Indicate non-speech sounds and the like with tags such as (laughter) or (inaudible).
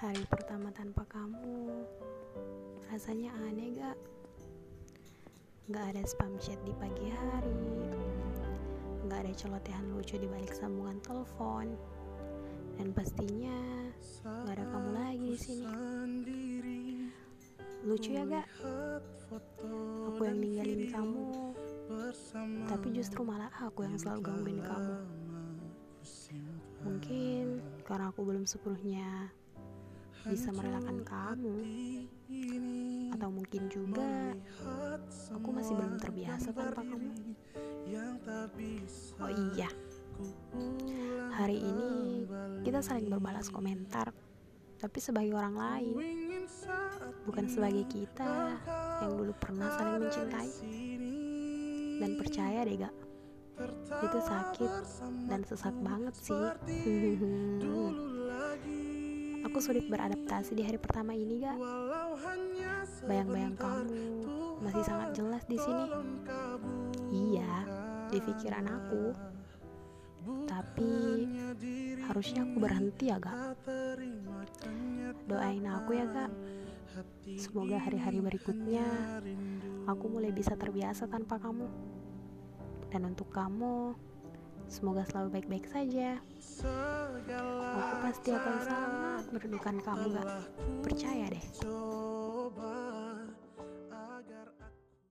Hari pertama tanpa kamu Rasanya aneh gak? Gak ada spam chat di pagi hari Gak ada celotehan lucu di balik sambungan telepon Dan pastinya gak ada kamu lagi di sini Lucu ya gak? Aku yang ninggalin kamu Tapi justru malah aku yang selalu gangguin kamu Mungkin karena aku belum sepenuhnya bisa merelakan kamu. Atau mungkin juga aku masih belum terbiasa tanpa kamu. Oh iya. Hari ini kita saling berbalas komentar tapi sebagai orang lain. Bukan sebagai kita yang dulu pernah saling mencintai. Dan percaya deh gak itu sakit dan sesak banget sih (laughs) Aku sulit beradaptasi di hari pertama ini, gak? Bayang-bayang kamu masih sangat jelas di sini. Iya, di pikiran aku. Tapi harusnya aku berhenti ya, gak? Doain aku ya, gak? Semoga hari-hari berikutnya aku mulai bisa terbiasa tanpa kamu. Dan untuk kamu, Semoga selalu baik-baik saja. Aku pasti akan sangat merindukan kamu, gak? Percaya deh.